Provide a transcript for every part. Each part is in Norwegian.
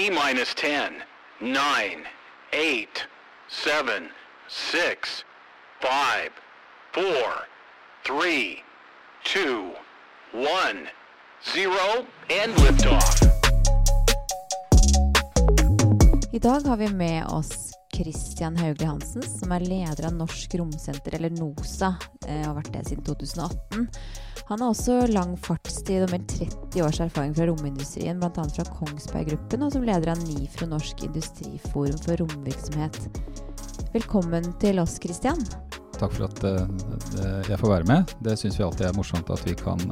T minus 10, 9, 8, 7, 6, 5, 4, 3, 2, 1, 0, and liftoff. I dag har vi med oss Christian Hauglie Hansen, som er leder av Norsk Romsenter, eller NOSA, eh, og har vært det siden 2018. Han har også lang fartstid og mer 30 års erfaring fra romindustrien, bl.a. fra Kongsberg Gruppen, og som leder av NIFRO Norsk Industriforum for romvirksomhet. Velkommen til oss, Christian. Takk for at uh, jeg får være med. Det syns vi alltid er morsomt at vi kan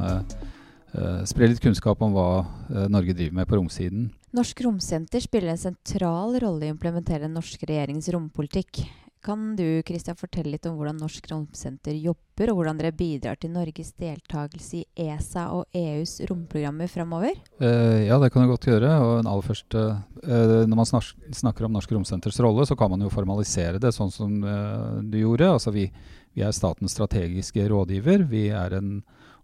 spre litt kunnskap om hva Norge driver med på romsiden. Norsk Romsenter spiller en sentral rolle i å implementere den norske regjeringens rompolitikk. Kan du Christian, fortelle litt om hvordan Norsk Romsenter jobber, og hvordan dere bidrar til Norges deltakelse i ESA og EUs romprogrammer framover? Uh, ja, det kan jeg godt gjøre. først, uh, Når man snakker om Norsk Romsenters rolle, så kan man jo formalisere det sånn som uh, du gjorde. Altså vi, vi, er statens strategiske rådgiver. Vi er en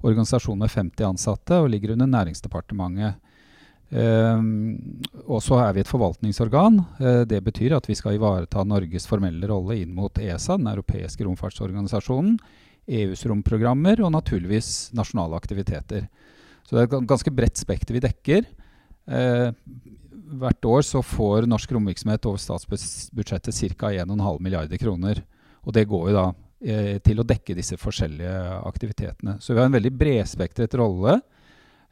organisasjon med 50 ansatte og ligger under Næringsdepartementet. Um, og så er vi et forvaltningsorgan. Uh, det betyr at vi skal ivareta Norges formelle rolle inn mot ESA, den europeiske romfartsorganisasjonen, EUs romprogrammer og naturligvis nasjonale aktiviteter. Så det er et ganske bredt spekter vi dekker. Uh, hvert år så får norsk romvirksomhet over statsbudsjettet ca. 1,5 milliarder kroner. Og det går jo da uh, til å dekke disse forskjellige aktivitetene. Så vi har en veldig bredspektret rolle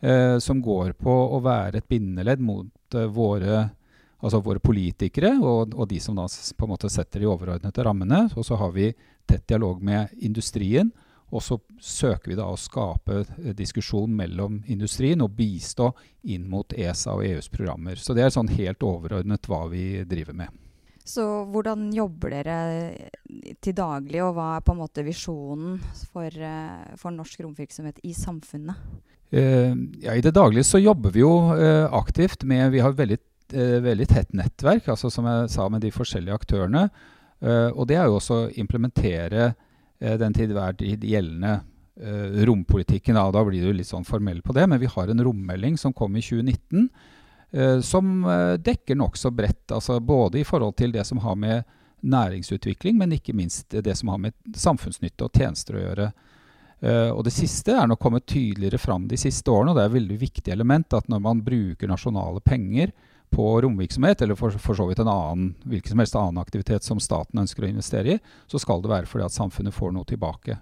eh, som går på å være et bindeledd mot eh, våre, altså våre politikere og, og, de som da på en måte setter de overordnede rammene. Og så har vi tett dialog med industrien. Og så søker vi da å skape eh, diskusjon mellom industrien og bistå inn mot ESA og EUs programmer. Så det er sånn helt overordnet hva vi driver med. Så hvordan jobber dere til daglig, og hva er på en måte visjonen for, eh, for norsk romvirksomhet i samfunnet? Uh, ja, I det daglige så jobber vi jo uh, aktivt med Vi har veldig, uh, veldig tett nettverk, altså som jeg sa, med de forskjellige aktørene. og det er jo også å implementere den til hver tid gjeldende rompolitikken. Da, da blir du litt sånn formell på det, men vi har en rommelding som kom i 2019. som dekker nokså bredt, altså både i forhold til det som har med næringsutvikling, men ikke minst det som har med samfunnsnytte og tjenester å gjøre. Uh, og Det siste er nok kommet tydeligere fram de siste årene. og Det er et veldig viktig element at når man bruker nasjonale penger på romvirksomhet, eller for, for, så vidt en annen, hvilken som helst annen aktivitet som staten ønsker å investere i, så skal det være fordi at samfunnet får noe tilbake.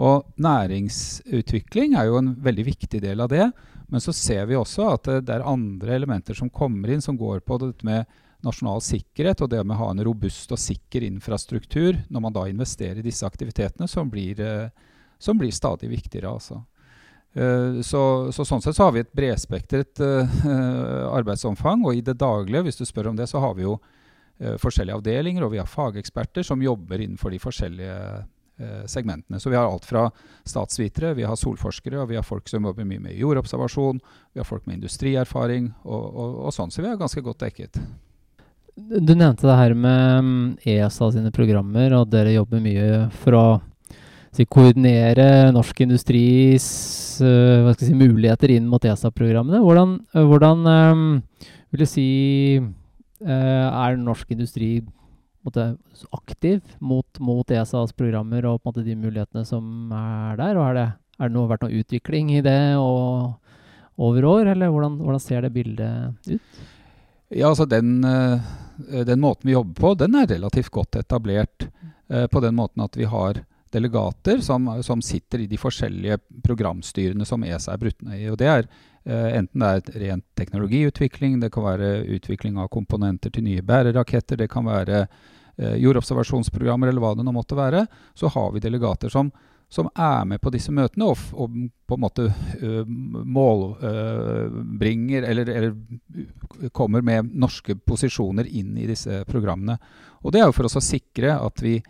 Og Næringsutvikling er jo en veldig viktig del av det. Men så ser vi også at det, er andre elementer som kommer inn, som går på dette med nasjonal sikkerhet og det med å ha en robust og sikker infrastruktur når man da investerer i disse aktivitetene, som blir uh, som blir stadig viktigere. altså. Uh, så, så, Sånn sett så har vi et bredspektret uh, arbeidsomfang. Og i det daglige, hvis du spør om det, så har vi jo uh, forskjellige avdelinger og vi har fageksperter som jobber innenfor de forskjellige segmentene. Så vi har alt fra statsvitere, vi har solforskere, og vi har folk som jobber mye med jordobservasjon, vi har folk med industrierfaring og, og, og sånn. Så vi er ganske godt dekket. Du nevnte det her med mm, ESA sine programmer, og dere jobber mye for å si, koordinere norsk industris uh, si, muligheter inn mot ESA-programmene. Hvordan, uh, hvordan um, vil du si Er norsk industri måte, aktiv mot, mot, ESAs programmer og måte, de mulighetene som er der? Og er det, er det noe, vært noe utvikling i det og, over år, eller hvordan, hvordan ser det bildet ut? Ja, altså den, den, måten vi jobber på, den er relativt godt etablert. på den måten at vi har delegater som, som, sitter i de forskjellige programstyrene som ESA er brutt ned i. og det er eh, Enten det er rent teknologiutvikling, det kan være utvikling av komponenter til nye bæreraketter, det kan være eh, jordobservasjonsprogrammer eller hva det nå måtte være, så har vi delegater som, som er med på disse møtene og, og på en måte uh, målbringer uh, eller, eller, kommer med norske posisjoner inn i disse programmene. Og Det er jo for oss å sikre at vi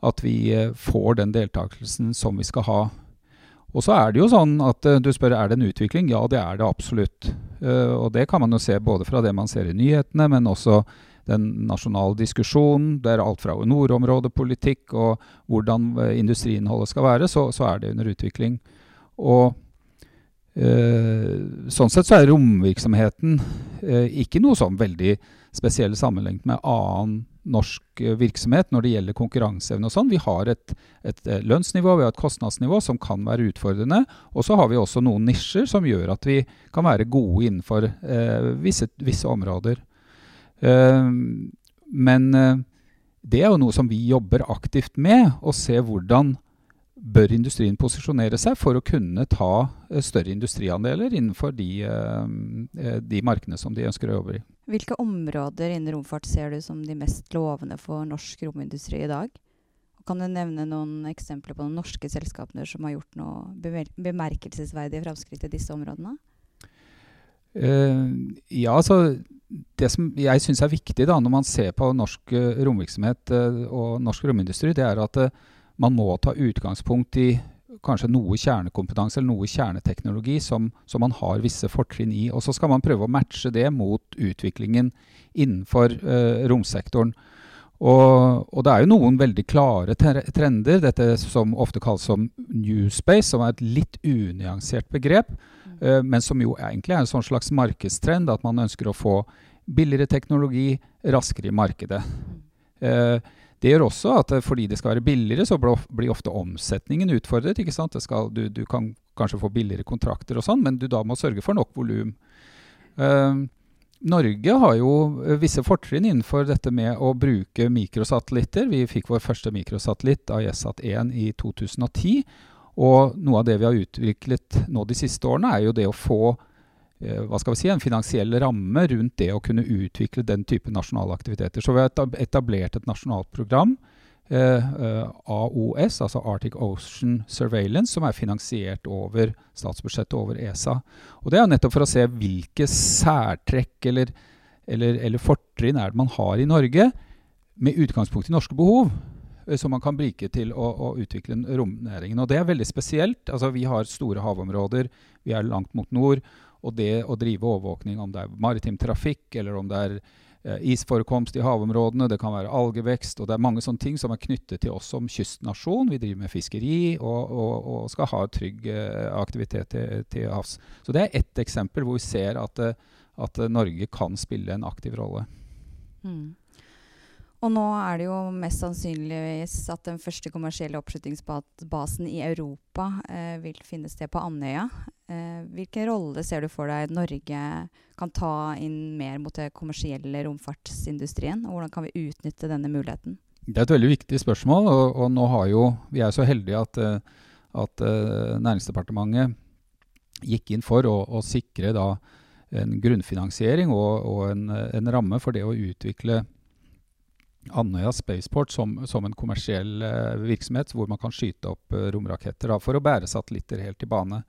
at vi eh, får den deltakelsen som vi skal ha. Og så er det jo sånn at uh, du spør er det en utvikling. Ja, det er det absolutt. Uh, og det kan man jo se både fra det man ser i nyhetene, men også den nasjonale diskusjonen. Det er alt fra nordområdepolitikk og hvordan industriinnholdet skal være, så, så, er det under utvikling. Og Uh, sånn sett så er romvirksomheten uh, ikke noe sånn veldig spesiell sammenlignet med annen norsk uh, virksomhet når det gjelder konkurranseevne og sånn. Vi har et, et, lønnsnivå, vi har et kostnadsnivå som kan være utfordrende. Og så har vi også noen nisjer som gjør at vi kan være gode innenfor visse, visse, områder. men det er jo noe som vi jobber aktivt med, å se hvordan bør industrien posisjonere seg for å kunne ta uh, større industriandeler innenfor de, uh, de, markedene som de ønsker å jobbe i. Hvilke områder innen romfart ser du som de mest lovende for norsk romindustri i dag? Kan du nevne noen eksempler på noen norske selskaper som har gjort noe bemerkelsesverdige framskritt i disse områdene? Uh, ja, altså Det som jeg syns er viktig da, når man ser på norsk romvirksomhet og norsk romindustri, det er at man må ta utgangspunkt i kanskje noe kjernekompetanse eller noe kjerneteknologi som, som man har visse fortrinn i. Og så skal man prøve å matche det mot utviklingen innenfor uh, romsektoren. Og, og, det er jo noen veldig klare trender, dette som ofte kalles som new space, som er et litt unyansert begrep, uh, men som jo egentlig er en sånn slags markedstrend, at man ønsker å få billigere teknologi raskere i markedet. Uh, det gjør også at eh, fordi det skal være billigere, så blir ofte omsetningen utfordret. ikke sant? Skal, du, du, kan kanskje få billigere kontrakter og sånn, men du da må sørge for nok volum. Uh, Norge har jo eh, visse fortrinn innenfor dette med å bruke mikrosatellitter. Vi fikk vår første mikrosatellitt, AESAT-1, i 2010. Og noe av det vi har utviklet nå de siste årene, er jo det å få hva skal vi si, en finansiell ramme rundt det å kunne utvikle den type nasjonale aktiviteter. Så vi har etablert et nasjonalt program, eh, eh AOS, altså Arctic Ocean Surveillance, som er finansiert over statsbudsjettet over ESA. Og Det er nettopp for å se hvilke særtrekk eller, eller, eller fortrinn er det man har i Norge, med utgangspunkt i norske behov eh, som man kan bruke til å, å, utvikle romnæringen. Og Det er veldig spesielt. Altså, vi har store havområder, vi er langt mot nord. Og det å drive overvåkning, om det er maritim trafikk, eller om det er eh, isforekomst i havområdene, det kan være algevekst, og det er mange sånne ting som er knyttet til oss som kystnasjon. Vi driver med fiskeri og, og, og skal ha trygg eh, aktivitet til, til, havs. Så det er ett eksempel hvor vi ser at, eh, at Norge kan spille en aktiv rolle. Mm. Og nå er det jo mest sannsynligvis at den første kommersielle oppskytingsbasen i Europa eh, vil finne sted på Andøya. Eh, hvilken rolle ser du for deg Norge kan ta inn mer mot den kommersielle romfartsindustrien? Og hvordan kan vi utnytte denne muligheten? Det er et veldig viktig spørsmål. Og, og nå har jo, vi er så heldige at, eh, at uh, Næringsdepartementet gikk inn for å, å sikre da, en grunnfinansiering og, og en, en ramme for det å utvikle Andøya Spaceport som, som en kommersiell uh, virksomhet hvor man kan skyte opp uh, romraketter da, for å bære satellitter helt i bane.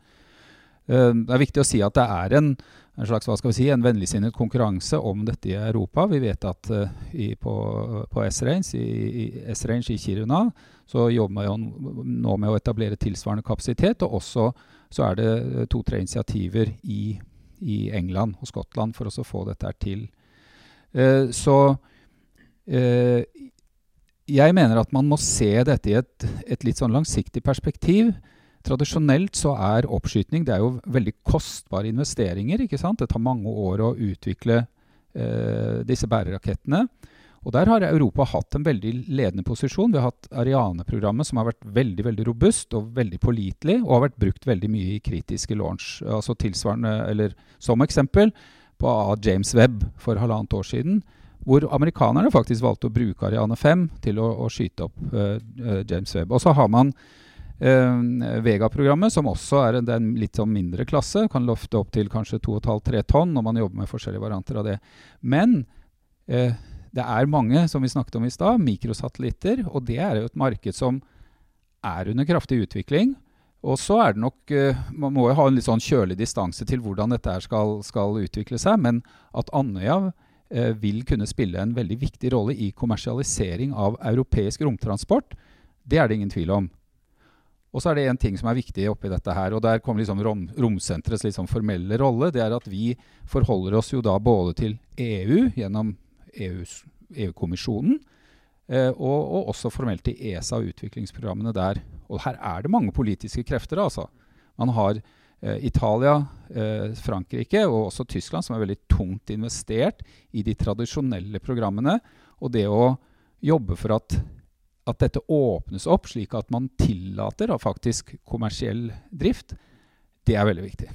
Uh, det er viktig å si at det er en, en slags hva skal vi si, en vennligsinnet konkurranse om dette i Europa. Vi vet at i, på, på S-Range i, i, i, Kiruna så jobber man nå med å etablere tilsvarende kapasitet. Og også så er det to-tre initiativer i, i, England og Skottland for å få dette til. så Eh, jeg mener at man må se dette i et, et, litt sånn langsiktig perspektiv. Tradisjonelt så er oppskyting det er jo veldig kostbare investeringer. ikke sant? Det tar mange år å utvikle eh, disse bærerakettene. Og Der har Europa hatt en veldig ledende posisjon. Vi har hatt Ariane-programmet, som har vært veldig veldig robust og veldig pålitelig, og har vært brukt veldig mye i kritiske launch. Altså tilsvarende, eller Som eksempel på James Webb for halvannet år siden hvor amerikanerne faktisk valgte å bruke Ariane 5 til å, å skyte opp uh, James Webb. Og så har man uh, Vega-programmet, som også er en, en litt sånn mindre klasse. Kan løfte opp til kanskje 2,5-3 tonn når man jobber med forskjellige varianter av det. Men uh, det er mange, som vi snakket om i stad, mikrosatellitter. Og det er jo et marked som er under kraftig utvikling. Og så er det nok Man må jo ha en litt sånn kjølig distanse til hvordan dette skal, skal utvikle seg. Men at Andøya vil kunne spille en veldig viktig rolle i kommersialisering av europeisk romtransport. Det er det ingen tvil om. Og så er det en ting som er viktig oppi dette her, og der kommer liksom rom, romsenterets liksom formelle rolle. Det er at vi forholder oss jo da både til EU gjennom EU-kommisjonen, eh, og, og, også formelt til ESA og utviklingsprogrammene der. Og her er det mange politiske krefter, altså. Man har Eh, Italia, eh, Frankrike og også Tyskland, som er veldig tungt investert i de tradisjonelle programmene. Og det å jobbe for at, at dette åpnes opp, slik at man tillater faktisk kommersiell drift, det er veldig viktig.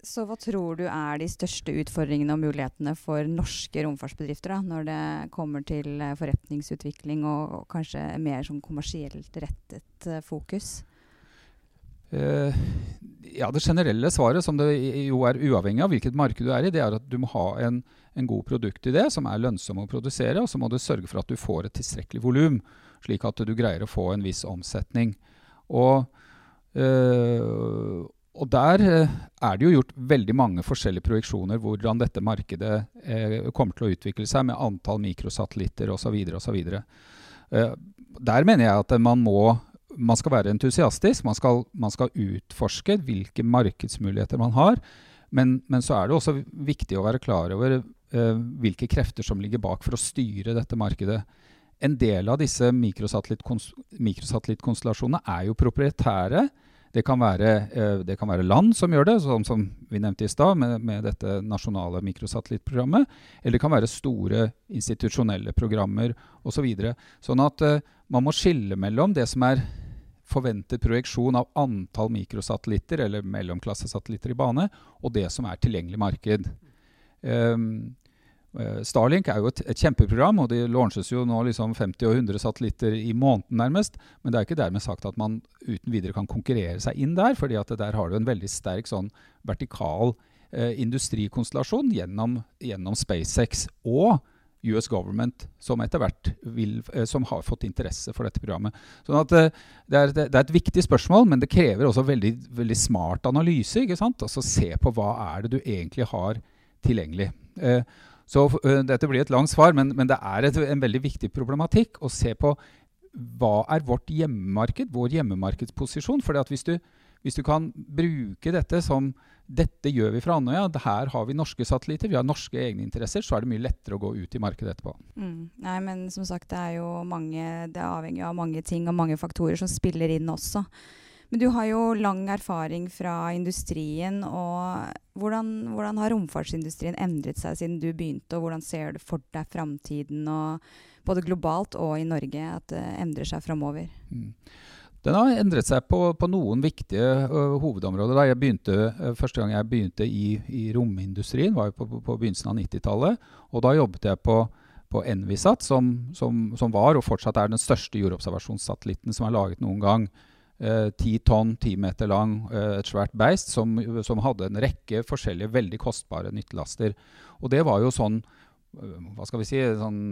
Så hva tror du er de største utfordringene og mulighetene for norske romfartsbedrifter da, når det kommer til eh, forretningsutvikling og, kanskje mer som kommersielt rettet fokus? Uh, ja, Det generelle svaret, som det jo er uavhengig av hvilket marked du er i, det er at du må ha en, en god produktidé som er lønnsom å produsere, og så må du sørge for at du får et tilstrekkelig volum, slik at du greier å få en viss omsetning. Og, øh, og der eh, er det jo gjort veldig mange forskjellige projeksjoner hvordan dette markedet eh, kommer til å utvikle seg med antall mikrosatellitter osv. osv. Eh, der mener jeg at man må man skal være entusiastisk. Man skal, man skal utforske hvilke markedsmuligheter man har. Men, men, så er det også viktig å være klar over eh, hvilke krefter som ligger bak for å styre dette markedet. En del av disse mikrosatellittkonstellasjonene er jo proprietære. Det kan, være, eh, det kan, være, land som gjør det, som, som vi nevnte i stad, med, med, dette nasjonale mikrosatellittprogrammet. Eller det kan være store institusjonelle programmer osv. Så videre. sånn at uh, man må skille mellom det som er forventet projeksjon av antall mikrosatellitter eller mellomklassesatellitter i bane, og det som er tilgjengelig marked. Um, Starlink er jo et, et, kjempeprogram, og det launches jo nå liksom 50 og 100 satellitter i måneden nærmest. Men det er ikke dermed sagt at man uten videre kan konkurrere seg inn der, fordi at der har du en veldig sterk sånn vertikal eh, industrikonstellasjon gjennom, gjennom, SpaceX og US Government, som etter hvert vil, uh, som har fått interesse for dette programmet. Sånn at det er, det, er, et viktig spørsmål, men det krever også veldig, veldig smart analyse. ikke sant? Altså se på hva er det du egentlig har tilgjengelig. Uh, så Dette blir et langt svar, men, men det er et, en veldig viktig problematikk å se på hva er vårt hjemmemarked, vår hjemmemarkedsposisjon. For hvis, hvis, du kan bruke dette som dette gjør vi fra Andøya, her har vi norske satellitter, vi har norske egne interesser, så er det mye lettere å gå ut i markedet etterpå. Mm. Nei, men som sagt, det er jo mange, det er avhengig av mange ting og mange faktorer som spiller inn også. Men du har jo lang erfaring fra industrien. og Hvordan, hvordan har romfartsindustrien endret seg siden du begynte, og hvordan ser du for deg framtiden, både globalt og i Norge, at det endrer seg framover? Mm. Den har endret seg på, på noen viktige uh, hovedområder. Da jeg begynte, uh, første gang jeg begynte i, i romindustrien, var på, på, på begynnelsen av 90-tallet. Og da jobbet jeg på, Envisat, som, som, som, var og fortsatt er den største jordobservasjonssatellitten som er laget noen gang. Eh, ti tonn, ti meter lang, eh, et svært beist som, som, hadde en rekke forskjellige veldig kostbare nyttelaster. Og det var jo sånn eh, Hva skal vi si sånn,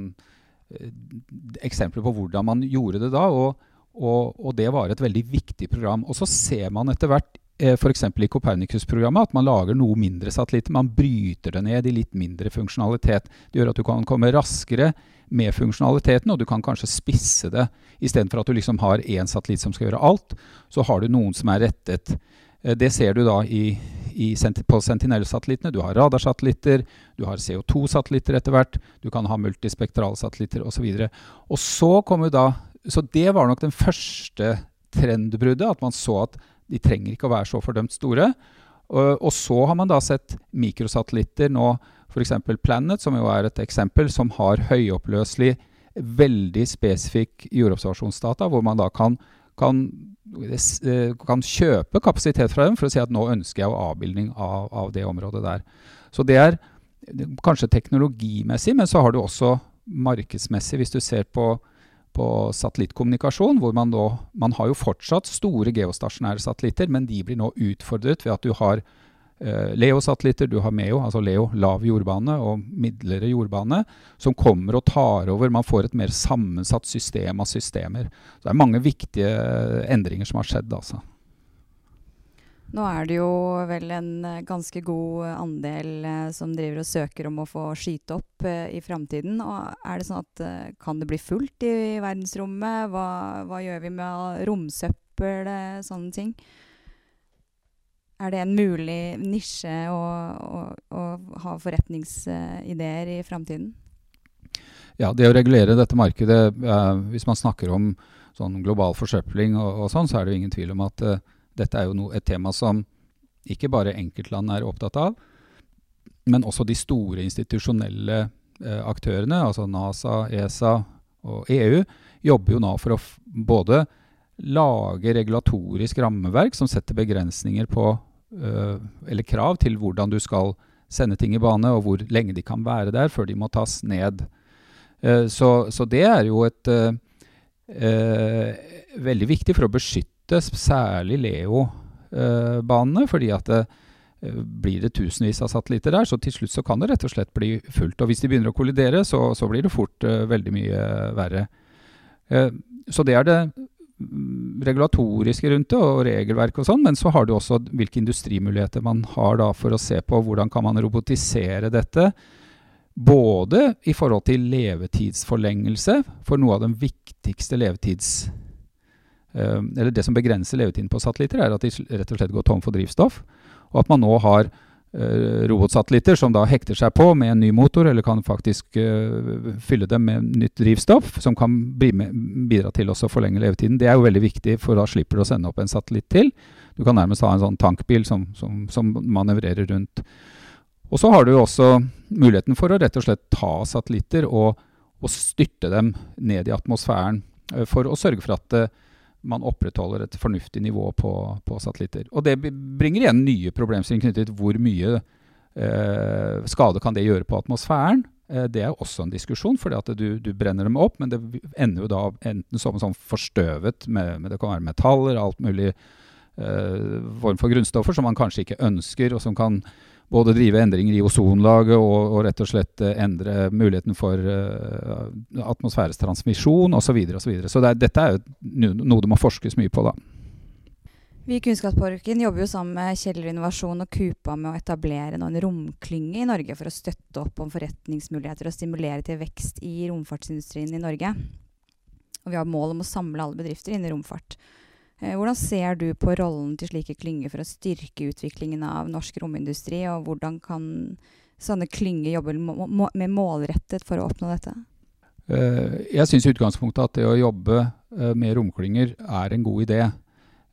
Eksempler på hvordan man gjorde det da. Og, og, og, det var et veldig viktig program. Og så ser man etter hvert eh, f.eks. i Copernicus-programmet at man lager noe mindre satellitter. Man bryter det ned i litt mindre funksjonalitet. Det gjør at du kan komme raskere med funksjonaliteten, og du kan kanskje spisse det. Istedenfor at du liksom har én satellitt som skal gjøre alt, så har du noen som er rettet. Eh, det ser du da i, i, på Sentinel-satellittene. Du har radarsatellitter, du har CO2-satellitter etter hvert, du kan ha multispektralsatellitter osv. Og så kommer da Så det var nok den første trendbruddet, at man så at de trenger ikke å være så fordømt store. Og, og så har man da sett mikrosatellitter nå F.eks. Planet, som jo er et eksempel, som har høyoppløselig, veldig spesifikk jordobservasjonsdata, hvor man da kan, kan, kan, kjøpe kapasitet fra dem for å si at nå ønsker jeg avbildning av, av det området der. Så det er kanskje teknologimessig, men så har du også markedsmessig, hvis du ser på, på satellittkommunikasjon, hvor man da Man har jo fortsatt store geostasjonære satellitter, men de blir nå utfordret ved at du har Eh, Leo-satellitter, du har MEO, altså Leo lav jordbane og midlere jordbane, som kommer og tar over. Man får et mer sammensatt system av systemer. Så det er mange viktige endringer som har skjedd. altså. Nå er det jo vel en eh, ganske god andel eh, som driver og søker om å få skyte opp eh, i framtiden. Er det sånn at eh, kan det bli fullt i, verdensrommet? Hva, hva, gjør vi med romsøppel, eh, sånne ting? Er det en mulig nisje å, å, å ha forretningsideer i framtiden? Ja, det å regulere dette markedet eh, Hvis man snakker om sånn global forsøpling og, og, sånn, så er det jo ingen tvil om at dette er jo no, et tema som ikke bare enkeltland er opptatt av, men også de store institusjonelle eh, aktørene, altså NASA, ESA og EU, jobber jo nå for å både lage regulatorisk rammeverk som setter begrensninger på eh, eller krav til hvordan du skal sende ting i bane, og hvor lenge de kan være der før de må tas ned. Eh, så, så, det er jo et uh, uh, veldig viktig for å beskytte særlig Leo-banene. fordi at blir det tusenvis av satellitter der, så til slutt så kan det rett og slett bli fullt. Og hvis de begynner å kollidere, så, så blir det fort veldig mye verre. så det er det regulatoriske rundt det og regelverk og sånn, men så har du også hvilke industrimuligheter man har da for å se på hvordan kan man robotisere dette. Både i forhold til levetidsforlengelse, for noe av den viktigste levetids... Uh, eller det som begrenser levetiden på satellitter, er at de rett og slett går tom for drivstoff. Og at man nå har Eh, robotsatellitter som da hekter seg på med en ny motor, eller kan faktisk uh, fylle dem med nytt drivstoff, som kan bidra til å forlenge levetiden. Det er jo veldig viktig, for da slipper du å sende opp en satellitt til. Du kan nærmest ha en sånn tankbil som, som, som manøvrerer rundt. Og så har du også muligheten for å rett og slett ta satellitter og, og styrte dem ned i atmosfæren, for å sørge for at man opprettholder et fornuftig nivå på, på, satellitter. Og det bringer igjen nye problemstillinger knyttet til hvor mye eh, skade kan det gjøre på atmosfæren. Eh, det er også en diskusjon, for du, du, brenner dem opp, men det ender jo da enten som sånn forstøvet med, med, Det kan være metaller, alt mulig eh, form for grunnstoffer som man kanskje ikke ønsker, og som kan både drive endringer i ozonlaget og, og rett og slett uh, endre muligheten for uh, atmosfæres transmisjon osv. Så, videre, og så, videre. så det er, dette er jo noe det må forskes mye på. da. Vi i Kunnskapsparken jobber jo sammen med Kjeller Innovasjon og KUPA med å etablere en romklynge i Norge for å støtte opp om forretningsmuligheter og stimulere til vekst i romfartsindustrien i Norge. Og vi har mål om å samle alle bedrifter innen romfart. Eh, hvordan ser du på rollen til slike klynger for å styrke utviklingen av norsk romindustri, og hvordan kan sånne klynger jobbe med målrettet for å oppnå dette? Eh, jeg syns i utgangspunktet at det å jobbe eh, med romklynger er en god idé.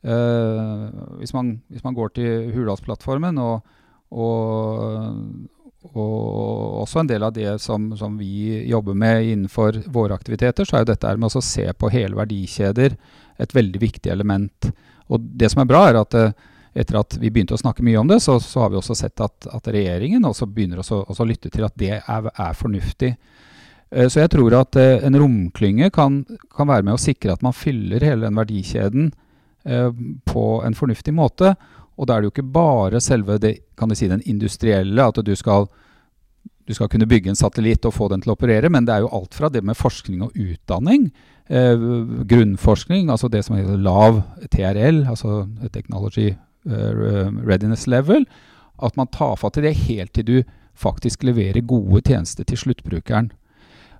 Hvis man, hvis man går til Hurdalsplattformen og, og, og også en del av det som, som, vi jobber med innenfor våre aktiviteter, så er jo dette med å se på hele verdikjeder et veldig viktig element. Og det som er bra, er at eh, etter at vi begynte å snakke mye om det, så, så har vi også sett at, at regjeringen også begynner å lytte til at det er, er fornuftig. Uh, så jeg tror at uh, en romklynge kan, kan, være med å sikre at man fyller hele den verdikjeden på en fornuftig måte. Og da er det jo ikke bare selve det, kan si, den industrielle, at du skal, du skal kunne bygge en satellitt og få den til å operere, men det er jo alt fra det med forskning og utdanning eh, grunnforskning, altså det som heter lav TRL, altså Technology uh, Readiness Level, at man tar fatt i det helt til du faktisk leverer gode tjenester til sluttbrukeren.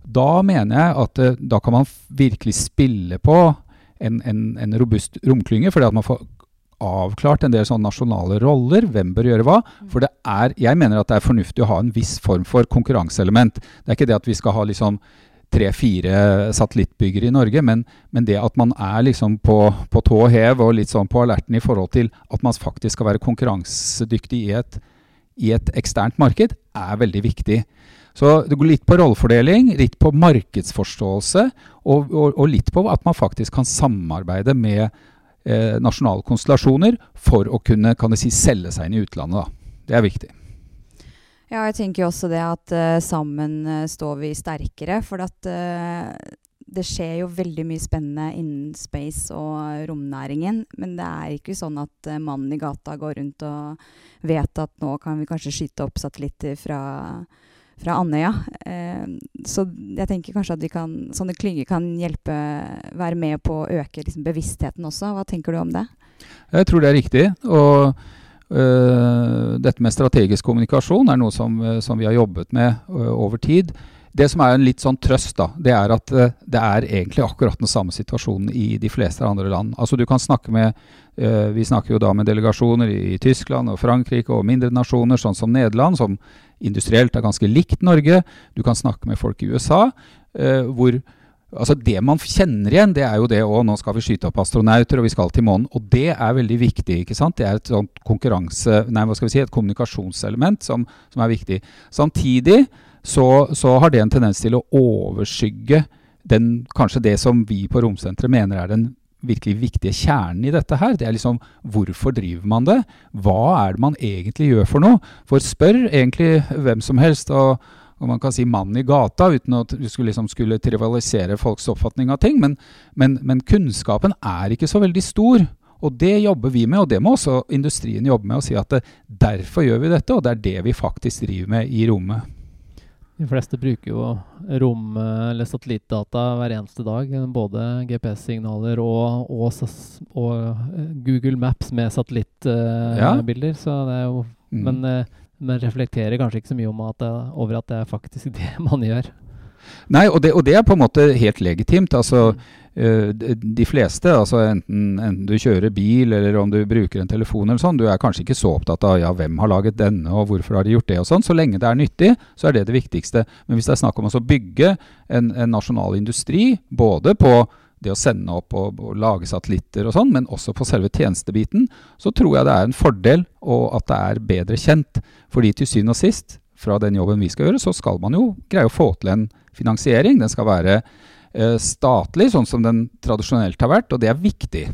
Da mener jeg at uh, da kan man virkelig spille på en, en, en robust romklynge, fordi at man får avklart en del sånne nasjonale roller. Hvem bør gjøre hva? For det er, jeg mener at det er fornuftig å ha en viss form for konkurranseelement. Det er ikke det at vi skal ha liksom tre-fire satellittbyggere i Norge, men, men, det at man er liksom på, på, tå og hev og litt sånn på alerten i forhold til at man faktisk skal være konkurransedyktig i et, i et eksternt marked, er veldig viktig. Så det går litt på rollefordeling, litt på markedsforståelse, og, og, og litt på at man faktisk kan samarbeide med eh, nasjonale konstellasjoner for å kunne kan si, selge seg inn i utlandet. Da. Det er viktig. Ja, jeg tenker jo også det at uh, sammen uh, står vi sterkere. For at uh, det skjer jo veldig mye spennende innen space og romnæringen. Men det er ikke sånn at mannen i gata går rundt og vet at nå kan vi kanskje skyte opp satellitter fra, fra Andøya. så jeg tenker kanskje at kan, sånne klynger kan hjelpe, være med på å øke liksom, bevisstheten også. Hva tenker du om det? Jeg tror det er riktig. og dette med strategisk kommunikasjon er noe som, uh, som vi har jobbet med uh, over tid. Det som er en litt sånn trøst, da, det er at det er egentlig akkurat den samme situasjonen i de fleste andre land. Altså du kan snakke med Vi snakker jo da med delegasjoner i, Tyskland og Frankrike og mindre nasjoner, sånn som Nederland, som industrielt er ganske likt Norge. Du kan snakke med folk i USA, hvor Altså Det man kjenner igjen, det er jo det òg. nå skal vi skyte opp astronauter og vi skal til månen. Og det er veldig viktig. ikke sant? Det er et sånt konkurranse, nei, hva skal vi si, et kommunikasjonselement som, som er viktig. Samtidig så, så, har det en tendens til å overskygge den, kanskje det som vi på Romsenteret mener er den virkelig viktige kjernen i dette her. Det er liksom hvorfor driver man det? Hva er det man egentlig gjør for noe? For spør egentlig hvem som helst. og og man kan si mannen i gata, uten at du skulle, liksom skulle trivialisere folks oppfatning av ting. Men, men, men, kunnskapen er ikke så veldig stor. Og det jobber vi med, og det må også industrien jobbe med. å si at det, derfor gjør vi dette, og det er det vi faktisk driver med i rommet. De fleste bruker jo rom- eller satellittdata hver eneste dag. Både GPS-signaler og, og, og, eh, Google Maps med satellittbilder. Uh, ja. mm. Men uh, men reflekterer kanskje ikke så mye at det, over at det er faktisk det man gjør. Nei, og det, og det er på en måte helt legitimt. altså uh, De fleste, altså enten, enten, du kjører bil eller om du bruker en telefon, eller sånn, du er kanskje ikke så opptatt av ja, hvem har laget denne og hvorfor har de gjort det. og sånn. Så lenge det er nyttig, så er det det viktigste. Men hvis det er snakk om å bygge en, en nasjonal industri, både på det å sende opp og, og lage satellitter og sånn, men også på selve tjenestebiten, så tror jeg det er en fordel og at det er bedre kjent. Fordi til syvende og sist, fra den jobben vi skal gjøre, så skal man jo greie å få til en finansiering. Den skal være eh, statlig, sånn som den tradisjonelt har vært, og det er viktig.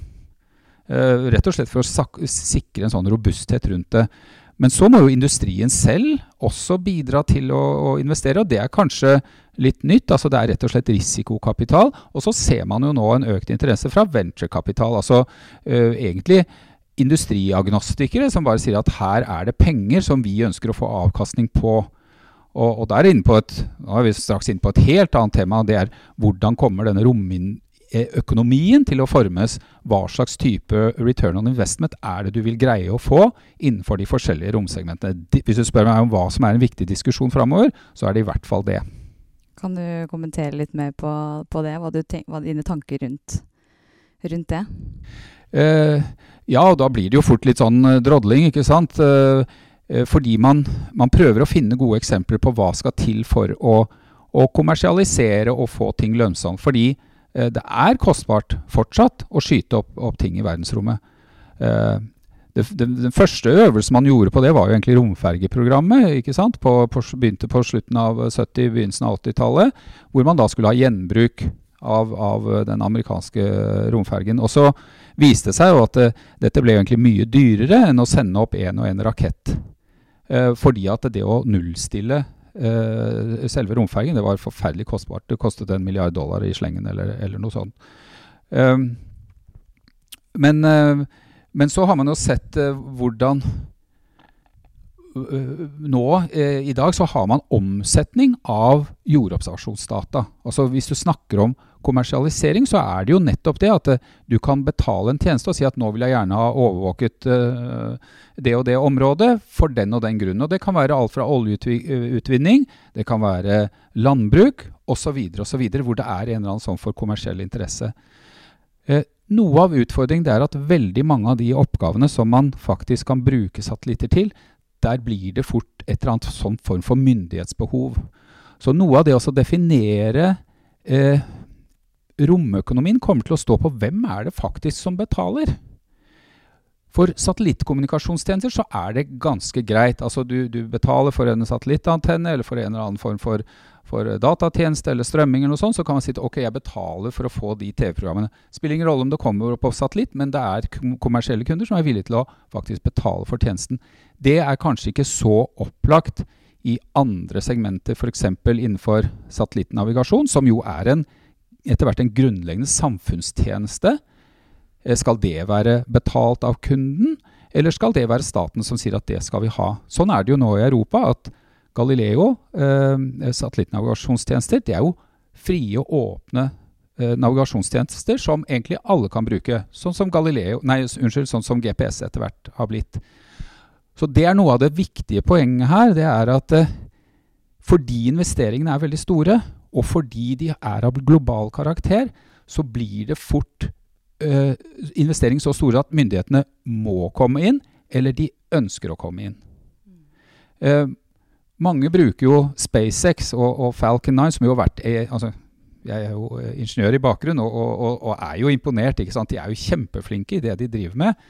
Eh, rett og slett for å sikre en sånn robusthet rundt det. Men så må jo industrien selv også bidra til å, å, investere, og det er kanskje litt nytt. altså Det er rett og slett risikokapital. Og så ser man jo nå en økt interesse fra venturekapital. Altså øh, egentlig industriagnostikere som bare sier at her er det penger som vi ønsker å få avkastning på. Og, og der inne på et, nå er vi straks inne på et helt annet tema. Det er hvordan kommer denne romin økonomien til å formes. Hva slags type return on investment er det du vil greie å få innenfor de forskjellige romsegmentene. Hvis du spør meg om hva som er en viktig diskusjon framover, så er det i hvert fall det. Kan du kommentere litt mer på, på det? Hva, tenk, hva dine tanker rundt, rundt det? Uh, ja, og da blir det jo fort litt sånn uh, drodling, ikke sant. Uh, fordi man, man, prøver å finne gode eksempler på hva skal til for å, å kommersialisere og få ting lønnsomt. Fordi Eh, det er kostbart fortsatt å skyte opp, opp ting i verdensrommet. Eh, det, det, den første øvelsen man gjorde på det, var jo egentlig romfergeprogrammet. ikke sant? På, på, begynte på slutten av 70-, begynnelsen av 80-tallet. Hvor man da skulle ha gjenbruk av, av, den amerikanske romfergen. Og så viste det seg jo at det, dette ble egentlig mye dyrere enn å sende opp én og én rakett. Eh, fordi at det å nullstille selve romfergen det var forferdelig kostbart. Det kostet en milliard dollar i slengen eller, eller noe sånt. Uh, men, uh, men, så har man jo sett hvordan Nå i dag så har man omsetning av jordobservasjonsdata. Altså Hvis du snakker om kommersialisering, så er det jo nettopp det at uh, du kan betale en tjeneste og si at nå vil jeg gjerne ha overvåket uh, det og det området for den og den grunnen. Og det kan være alt fra oljeutvinning, det kan være landbruk osv., osv., hvor det er en eller annen sånn for kommersiell interesse. Noe av utfordringen er at veldig mange av de oppgavene som man faktisk kan bruke satellitter til, der blir det fort et eller annet sånn form for myndighetsbehov. Så noe av det å definere eh, romøkonomien kommer til å stå på hvem er det faktisk som betaler. For satellittkommunikasjonstjenester så er det ganske greit. Altså du, du, betaler for en satellittantenne eller for en eller annen form for, for datatjeneste eller strømming, eller noe sånt, så kan man si at ok, jeg betaler for å få de TV-programmene. Spiller ingen rolle om det kommer på satellitt, men det er kommersielle kunder som er villige til å faktisk betale for tjenesten. Det er kanskje ikke så opplagt i andre segmenter, f.eks. innenfor satellittnavigasjon, som jo er en etter hvert en grunnleggende samfunnstjeneste. Eh, skal det være betalt av kunden, eller skal det være staten som sier at det skal vi ha? Sånn er det jo nå i Europa, at Galileo, eh, satellittnavigasjonstjenester, det er jo frie og åpne eh, navigasjonstjenester som egentlig alle kan bruke. Sånn som Galileo, nei, unnskyld, sånn som GPS etter hvert har blitt. Så det er noe av det viktige poenget her. Det er at eh, fordi investeringene er veldig store, og fordi de er av global karakter, så blir det fort uh, investering så store at myndighetene må komme inn, eller de ønsker å komme inn. Uh, mange bruker jo SpaceX og, og, Falcon 9, som jo har vært eh, altså, jeg er jo ingeniør i bakgrunn og, og, og, er jo imponert. ikke sant? De er jo kjempeflinke i det de driver med.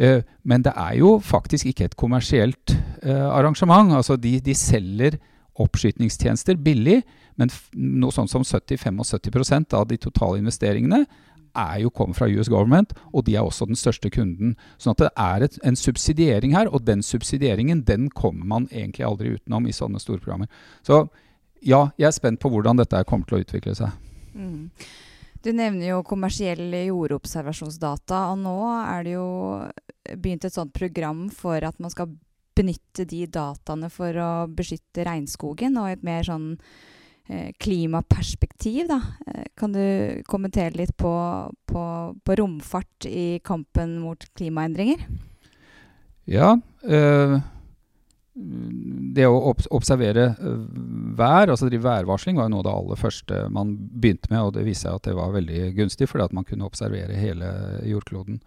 Uh, men det er jo faktisk ikke et kommersielt uh, arrangement. Altså de, de, selger oppskytningstjenester billig, men noe sånt som 70-75 av de totale investeringene er jo kommet fra US Government, og de er også den største kunden. Sånn at det er et, en subsidiering her, og den subsidieringen den kommer man egentlig aldri utenom i sånne store programmer. Så ja, jeg er spent på hvordan dette kommer til å utvikle seg. Mm. Du nevner jo kommersiell jordobservasjonsdata, og nå er det jo begynt et sånt program for at man skal benytte de dataene for å beskytte regnskogen, og et mer sånn eh, klimaperspektiv, da. Eh, kan du kommentere litt på, på, på, romfart i kampen mot klimaendringer? Ja. Øh det å observere eh, vær, altså drive værvarsling, var jo noe av det aller første man begynte med. Og det viste seg at det var veldig gunstig, fordi at man kunne observere hele jordkloden.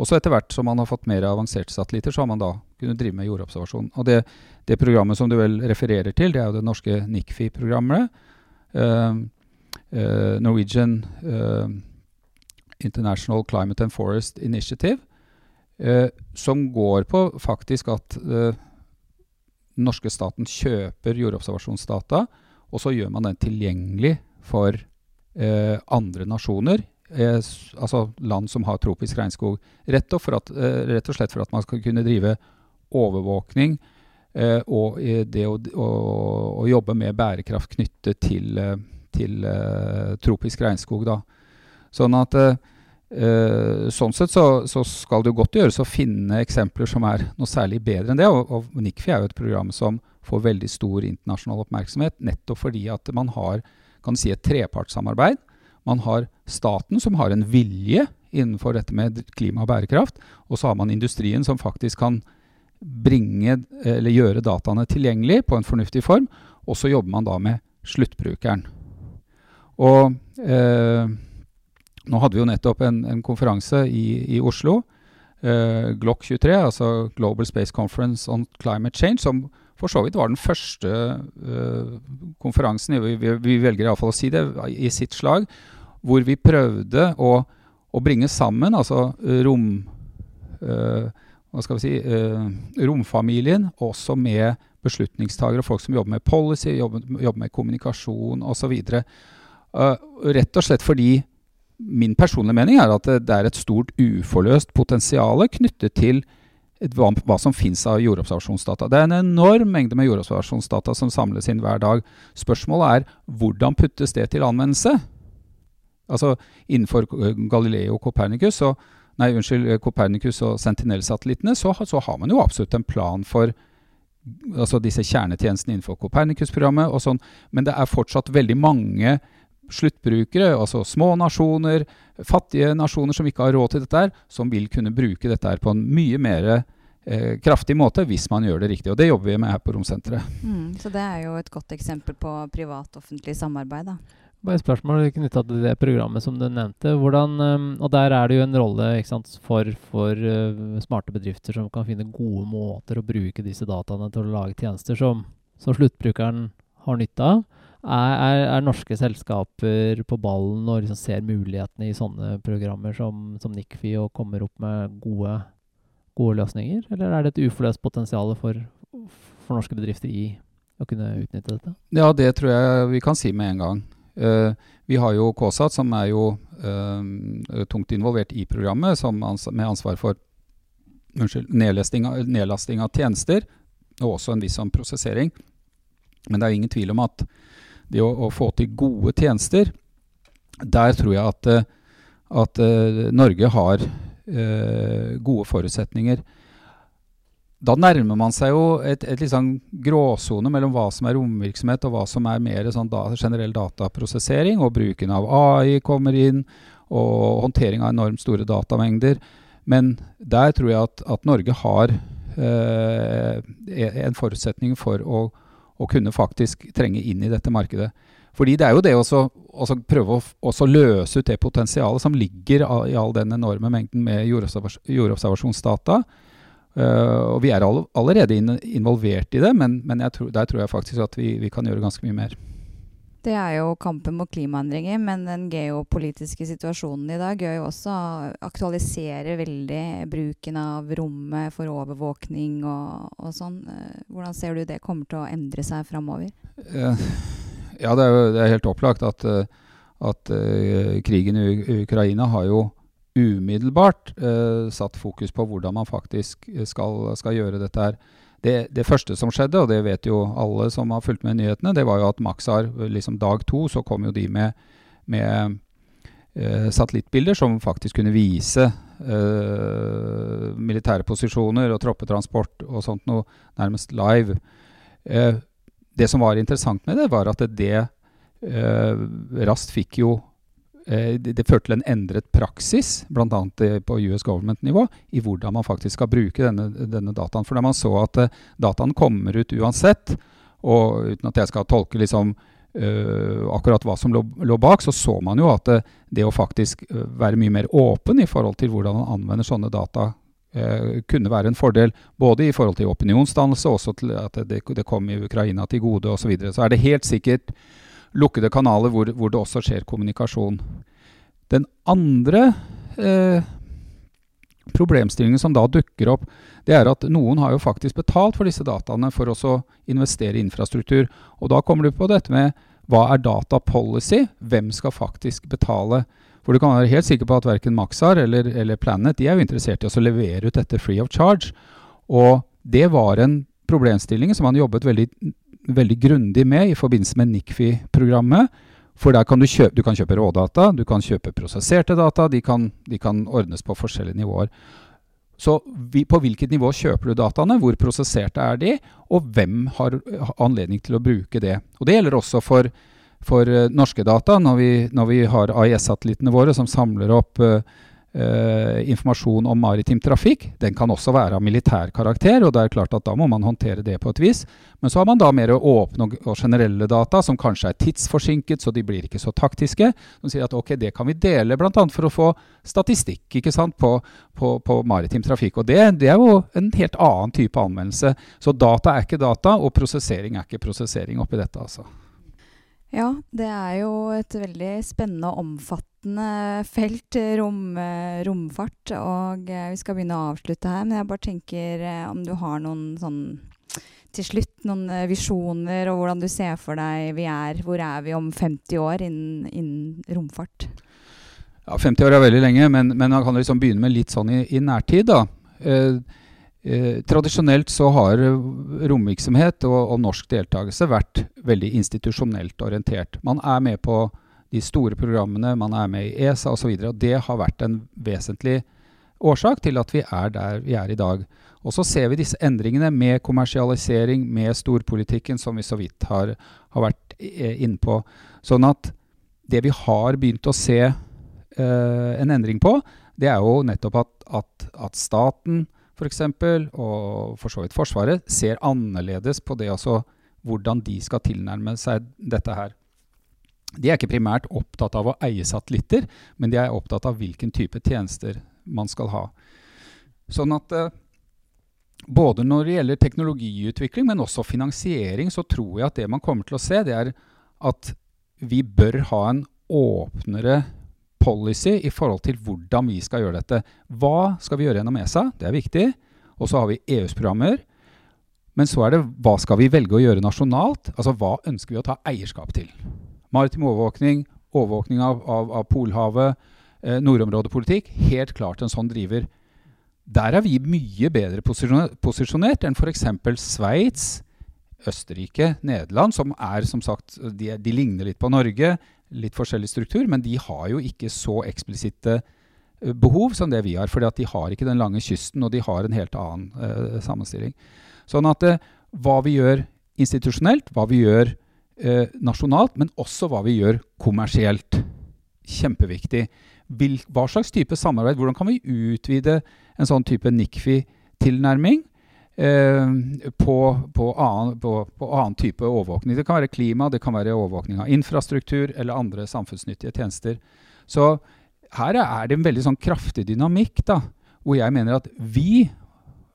Også etter hvert som man har fått mer avanserte satellitter, så har man da kunnet drive med jordobservasjon. Og det, det programmet som du vel refererer til, det er jo det norske NICFI-programmet. Uh, uh, Norwegian uh, International Climate and Forest Initiative. som går på faktisk at den norske staten kjøper jordobservasjonsdata, og så gjør man den tilgjengelig for eh, andre nasjoner. Eh, altså land som har tropisk regnskog. Rett og, at, eh, rett og, slett for at man skal kunne drive overvåkning eh, og det å, å, å, jobbe med bærekraft knyttet til, eh, til eh, tropisk regnskog. Da. Sånn at Uh, sånn sett så, så, skal det jo godt gjøres å finne eksempler som er noe særlig bedre enn det. Og, og NICFI er jo et program som får veldig stor internasjonal oppmerksomhet, nettopp fordi at man har kan si, et trepartssamarbeid. Man har staten, som har en vilje innenfor dette med klima og bærekraft. Og så har man industrien, som faktisk kan bringe, eller gjøre dataene tilgjengelig på en fornuftig form. Og så jobber man da med sluttbrukeren. Og uh, nå hadde vi jo nettopp en, en konferanse i, i Oslo, eh, GLOC 23, altså Global Space Conference on Climate Change, som for så vidt var den første eh, konferansen, vi, vi, vi velger iallfall å si det, i sitt slag, hvor vi prøvde å, å bringe sammen altså rom... Eh, hva skal vi si, romfamilien, også med beslutningstagere, folk som jobber med policy, jobber, jobber med kommunikasjon osv. Uh, rett og slett fordi min personlige mening er at det er et stort uforløst potensial knyttet til hva, hva som finnes av jordobservasjonsdata. Det er en enorm mengde med jordobservasjonsdata som samles inn hver dag. Spørsmålet er hvordan puttes det til anvendelse? Altså Innenfor Galileo Copernicus og, nei, unnskyld, Copernicus og Sentinel-satellittene så, så, har man jo absolutt en plan for altså disse kjernetjenestene innenfor Copernicus-programmet og sånn, men det er fortsatt veldig mange sluttbrukere, altså små nasjoner, fattige nasjoner som ikke har råd til dette, her, som vil kunne bruke dette her på en mye mer eh, kraftig måte hvis man gjør det riktig. Og det jobber vi med her på Romsenteret. Mm, så det er jo et godt eksempel på privat-offentlig samarbeid, da. Bare et spørsmål knytta til det programmet som du nevnte. Hvordan, um, og Der er det jo en rolle sant, for, for uh, smarte bedrifter som kan finne gode måter å bruke disse dataene til å lage tjenester som, som sluttbrukeren har nytte av. Er, er, norske selskaper på ballen og liksom ser mulighetene i sånne programmer som, som Nikfi og kommer opp med gode, gode, løsninger? Eller er det et uforløst potensial for, for, norske bedrifter i å kunne utnytte dette? Ja, det tror jeg vi kan si med en gang. Uh, vi har jo KSAT, som er jo uh, tungt involvert i programmet, ans med ansvar for unnskyld, nedlasting av tjenester, og også en viss sånn prosessering. Men det er jo ingen tvil om at det å, å, få til gode tjenester, der tror jeg at, eh, at uh, Norge har uh, gode forutsetninger. Da nærmer man seg jo et, et liksom gråsone mellom hva som er romvirksomhet, og hva som er mer sånn da, generell dataprosessering, og bruken av AI kommer inn, og håndtering av enormt store datamengder. Men der tror jeg at, at Norge har eh, en forutsetning for å å kunne faktisk trenge inn i dette markedet. Fordi det er jo det å prøve å løse ut det potensialet som ligger i all den enorme mengden med jordobservasjonsdata. Uh, og vi er all, allerede in, involvert i det, men, men tror, der tror jeg faktisk at vi, vi, kan gjøre ganske mye mer. Det er jo kampen mot klimaendringer, men den geopolitiske situasjonen i dag gjør jo også aktualiserer veldig bruken av rommet for overvåkning og, og sånn. Eh, hvordan ser du det kommer til å endre seg framover? Eh, ja, det er jo det er helt opplagt at, eh, at krigen i Ukraina har jo umiddelbart uh, satt fokus på hvordan man faktisk skal, skal gjøre dette her det, det, første som skjedde, og det vet jo alle som har fulgt med nyhetene, det var jo at Maxar liksom dag to så kom jo de med, med eh, satellittbilder som faktisk kunne vise eh, militære posisjoner og troppetransport og sånt noe nærmest live. Eh, det som var interessant med det, var at det, det raskt fikk jo Eh, det, det førte til en endret praksis, bl.a. på US government-nivå, i hvordan man faktisk skal bruke denne, denne dataen. For da man så at uh, dataen kommer ut uansett, og uten at jeg skal tolke liksom, uh, akkurat hva som lå, lå, bak, så så man jo at uh, det å faktisk være mye mer åpen i forhold til hvordan man anvender sånne data, kunne være en fordel. Både i forhold til opinionsdannelse, også til at det, det kom i Ukraina til gode osv. Så, videre. så er det helt sikkert lukkede kanaler hvor, hvor, det også skjer kommunikasjon. Den andre eh, problemstillingen som da dukker opp, det er at noen har jo faktisk betalt for disse dataene for å investere i infrastruktur. Og da kommer du på dette med hva er data policy? Hvem skal faktisk betale? For du kan være helt sikker på at verken Maxar eller, eller Planet de er jo interessert i å levere ut dette free of charge. Og det var en problemstilling som man jobbet veldig veldig grundig med i forbindelse med NICFI-programmet. For der kan du, kjøpe, du kan kjøpe rådata, du kan kjøpe prosesserte data. De kan, de kan ordnes på forskjellige nivåer. Så vi, på hvilket nivå kjøper du dataene, hvor prosesserte er de, og hvem har anledning til å bruke det. Og Det gjelder også for, for uh, norske data, når vi, når vi har AIS-satellittene våre som samler opp uh, Uh, informasjon om maritim trafikk. Den kan også være av militær karakter, og det er klart at da må man håndtere det på et vis. Men så har man da mer åpne og generelle data, som kanskje er tidsforsinket, så de blir ikke så taktiske. Som sier at ok, det kan vi dele bl.a. for å få statistikk ikke sant, på, på, på maritim trafikk. Og det, det, er jo en helt annen type anvendelse. Så data er ikke data, og prosessering er ikke prosessering oppi dette. altså. Ja, det er jo et veldig spennende og omfattende felt, rom, romfart. Og eh, vi skal begynne å avslutte her, men jeg bare tenker eh, om du har noen sånn til slutt noen eh, visjoner, og hvordan du ser for deg vi er. Hvor er vi om 50 år innen, innen romfart? Ja, 50 år er veldig lenge, men, men man kan liksom begynne med litt sånn i, i nærtid. da. Eh, Eh, tradisjonelt så har romvirksomhet og, og, norsk deltakelse vært veldig institusjonelt orientert. Man er med på de store programmene, man er med i ESA osv. Det har vært en vesentlig årsak til at vi er der vi er i dag. Og så ser vi disse endringene med kommersialisering, med storpolitikken, som vi så vidt har, har vært eh, inne på. Sånn at det vi har begynt å se eh, en endring på, det er jo nettopp at, at, at staten f.eks., og for så vidt Forsvaret, ser annerledes på det altså hvordan de skal tilnærme seg dette her. De er ikke primært opptatt av å eie satellitter, men de er opptatt av hvilken type tjenester man skal ha. Sånn at eh, både når det gjelder teknologiutvikling, men også finansiering, så tror jeg at det man kommer til å se, det er at vi bør ha en åpnere policy i forhold til hvordan vi skal gjøre dette. Hva skal vi gjøre gjennom ESA? Det er viktig. Og så har vi EUs programmer. Men så er det hva skal vi velge å gjøre nasjonalt? Altså hva ønsker vi å ta eierskap til? Maritim overvåkning, overvåkning av, av, av Polhavet, eh, nordområdepolitikk. Helt klart en sånn driver. Der er vi mye bedre posisjonert enn f.eks. Sveits, Østerrike, Nederland, som er som sagt de, de ligner litt på Norge litt forskjellig struktur, men de har jo ikke så eksplisitte uh, behov som det vi har. For de har ikke den lange kysten, og de har en helt annen uh, sammenstilling. Sånn at uh, hva vi gjør institusjonelt, hva vi gjør nasjonalt, men også hva vi gjør kommersielt. Kjempeviktig. Hvil, hva slags type samarbeid? Hvordan kan vi utvide en sånn type NICFI-tilnærming? Eh, på, på, annen, på, på, annen, type overvåkning. Det kan være klima, det kan være overvåkning av infrastruktur eller andre samfunnsnyttige tjenester. Så her er det en veldig sånn kraftig dynamikk, da, hvor jeg mener at vi,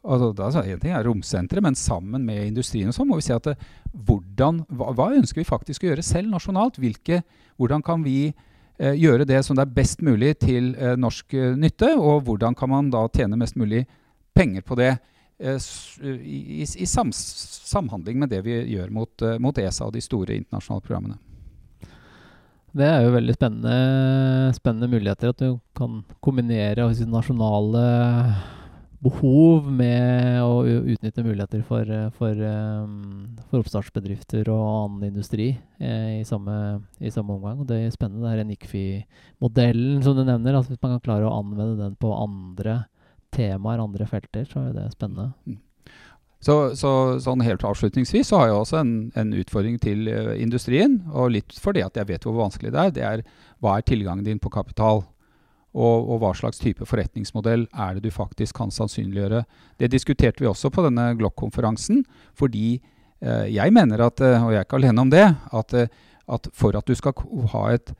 altså, altså, En ting er romsenteret, men sammen med industrien og sånn må vi se at det, hvordan, hva, hva, ønsker vi faktisk å gjøre selv nasjonalt? Hvilke, hvordan kan vi eh, gjøre det som det er best mulig til eh, norsk eh, nytte? Og hvordan kan man da tjene mest mulig penger på det eh, i, i, i sams, samhandling med det vi gjør mot, eh, mot ESA og de store internasjonale programmene? Det er jo veldig spennende, spennende muligheter. At du kan kombinere nasjonale behov med å utnytte muligheter for, for, for oppstartsbedrifter og annen industri eh, i, samme, i, samme, omgang. Og det er spennende. Det er NICFI-modellen som du nevner. Altså hvis man kan klare å anvende den på andre temaer, andre felter, så er det spennende. Mm. Så, så, sånn helt avslutningsvis så har jeg også en, en utfordring til uh, industrien. Og litt fordi at jeg vet hvor vanskelig det er. Det er hva er tilgangen din på kapital? Og, og, hva slags type forretningsmodell er det du faktisk kan sannsynliggjøre. Det diskuterte vi også på denne Glock-konferansen. Fordi uh, jeg mener at, uh, og jeg er ikke alene om det, at, at for at du skal ha et,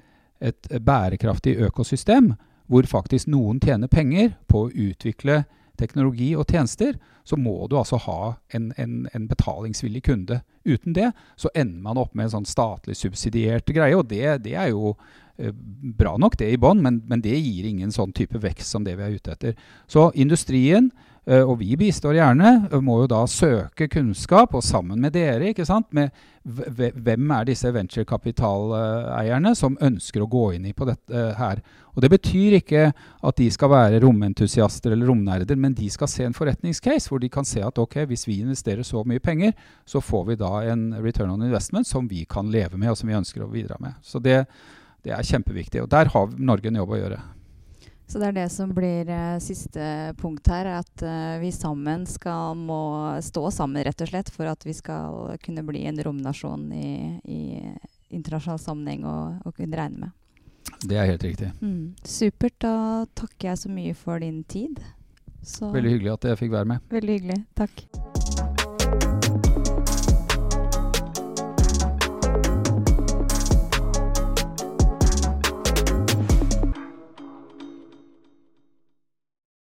et bærekraftig økosystem, hvor faktisk noen tjener penger på å utvikle teknologi og tjenester, så må du altså ha en, en, en, betalingsvillig kunde. Uten det så ender man opp med en sånn statlig subsidiert greie, og det, det er jo eh, bra nok det i bånn, men, men, det gir ingen sånn type vekst som det vi er ute etter. Så industrien og vi bistår gjerne, må jo da søke kunnskap, og sammen med dere, ikke sant, med hvem er disse venturekapitaleierne som ønsker å gå inn i på dette her. Og Det betyr ikke at de skal være romentusiaster eller romnerder, men de skal se en forretningscase hvor de kan se at ok, hvis vi investerer så mye penger, så får vi da en return on investment som vi kan leve med, og som vi ønsker å bidra med. Så det, det er kjempeviktig. Og der har Norge en jobb å gjøre. Så det er det som blir uh, siste punkt her, at uh, vi sammen skal må stå sammen, rett og slett, for at vi skal kunne bli en romnasjon i, i internasjonal sammenheng og, og, kunne regne med. Det er helt riktig. Mm. Supert. Da takker jeg så mye for din tid. Så Veldig hyggelig at jeg fikk være med. Veldig hyggelig. Takk.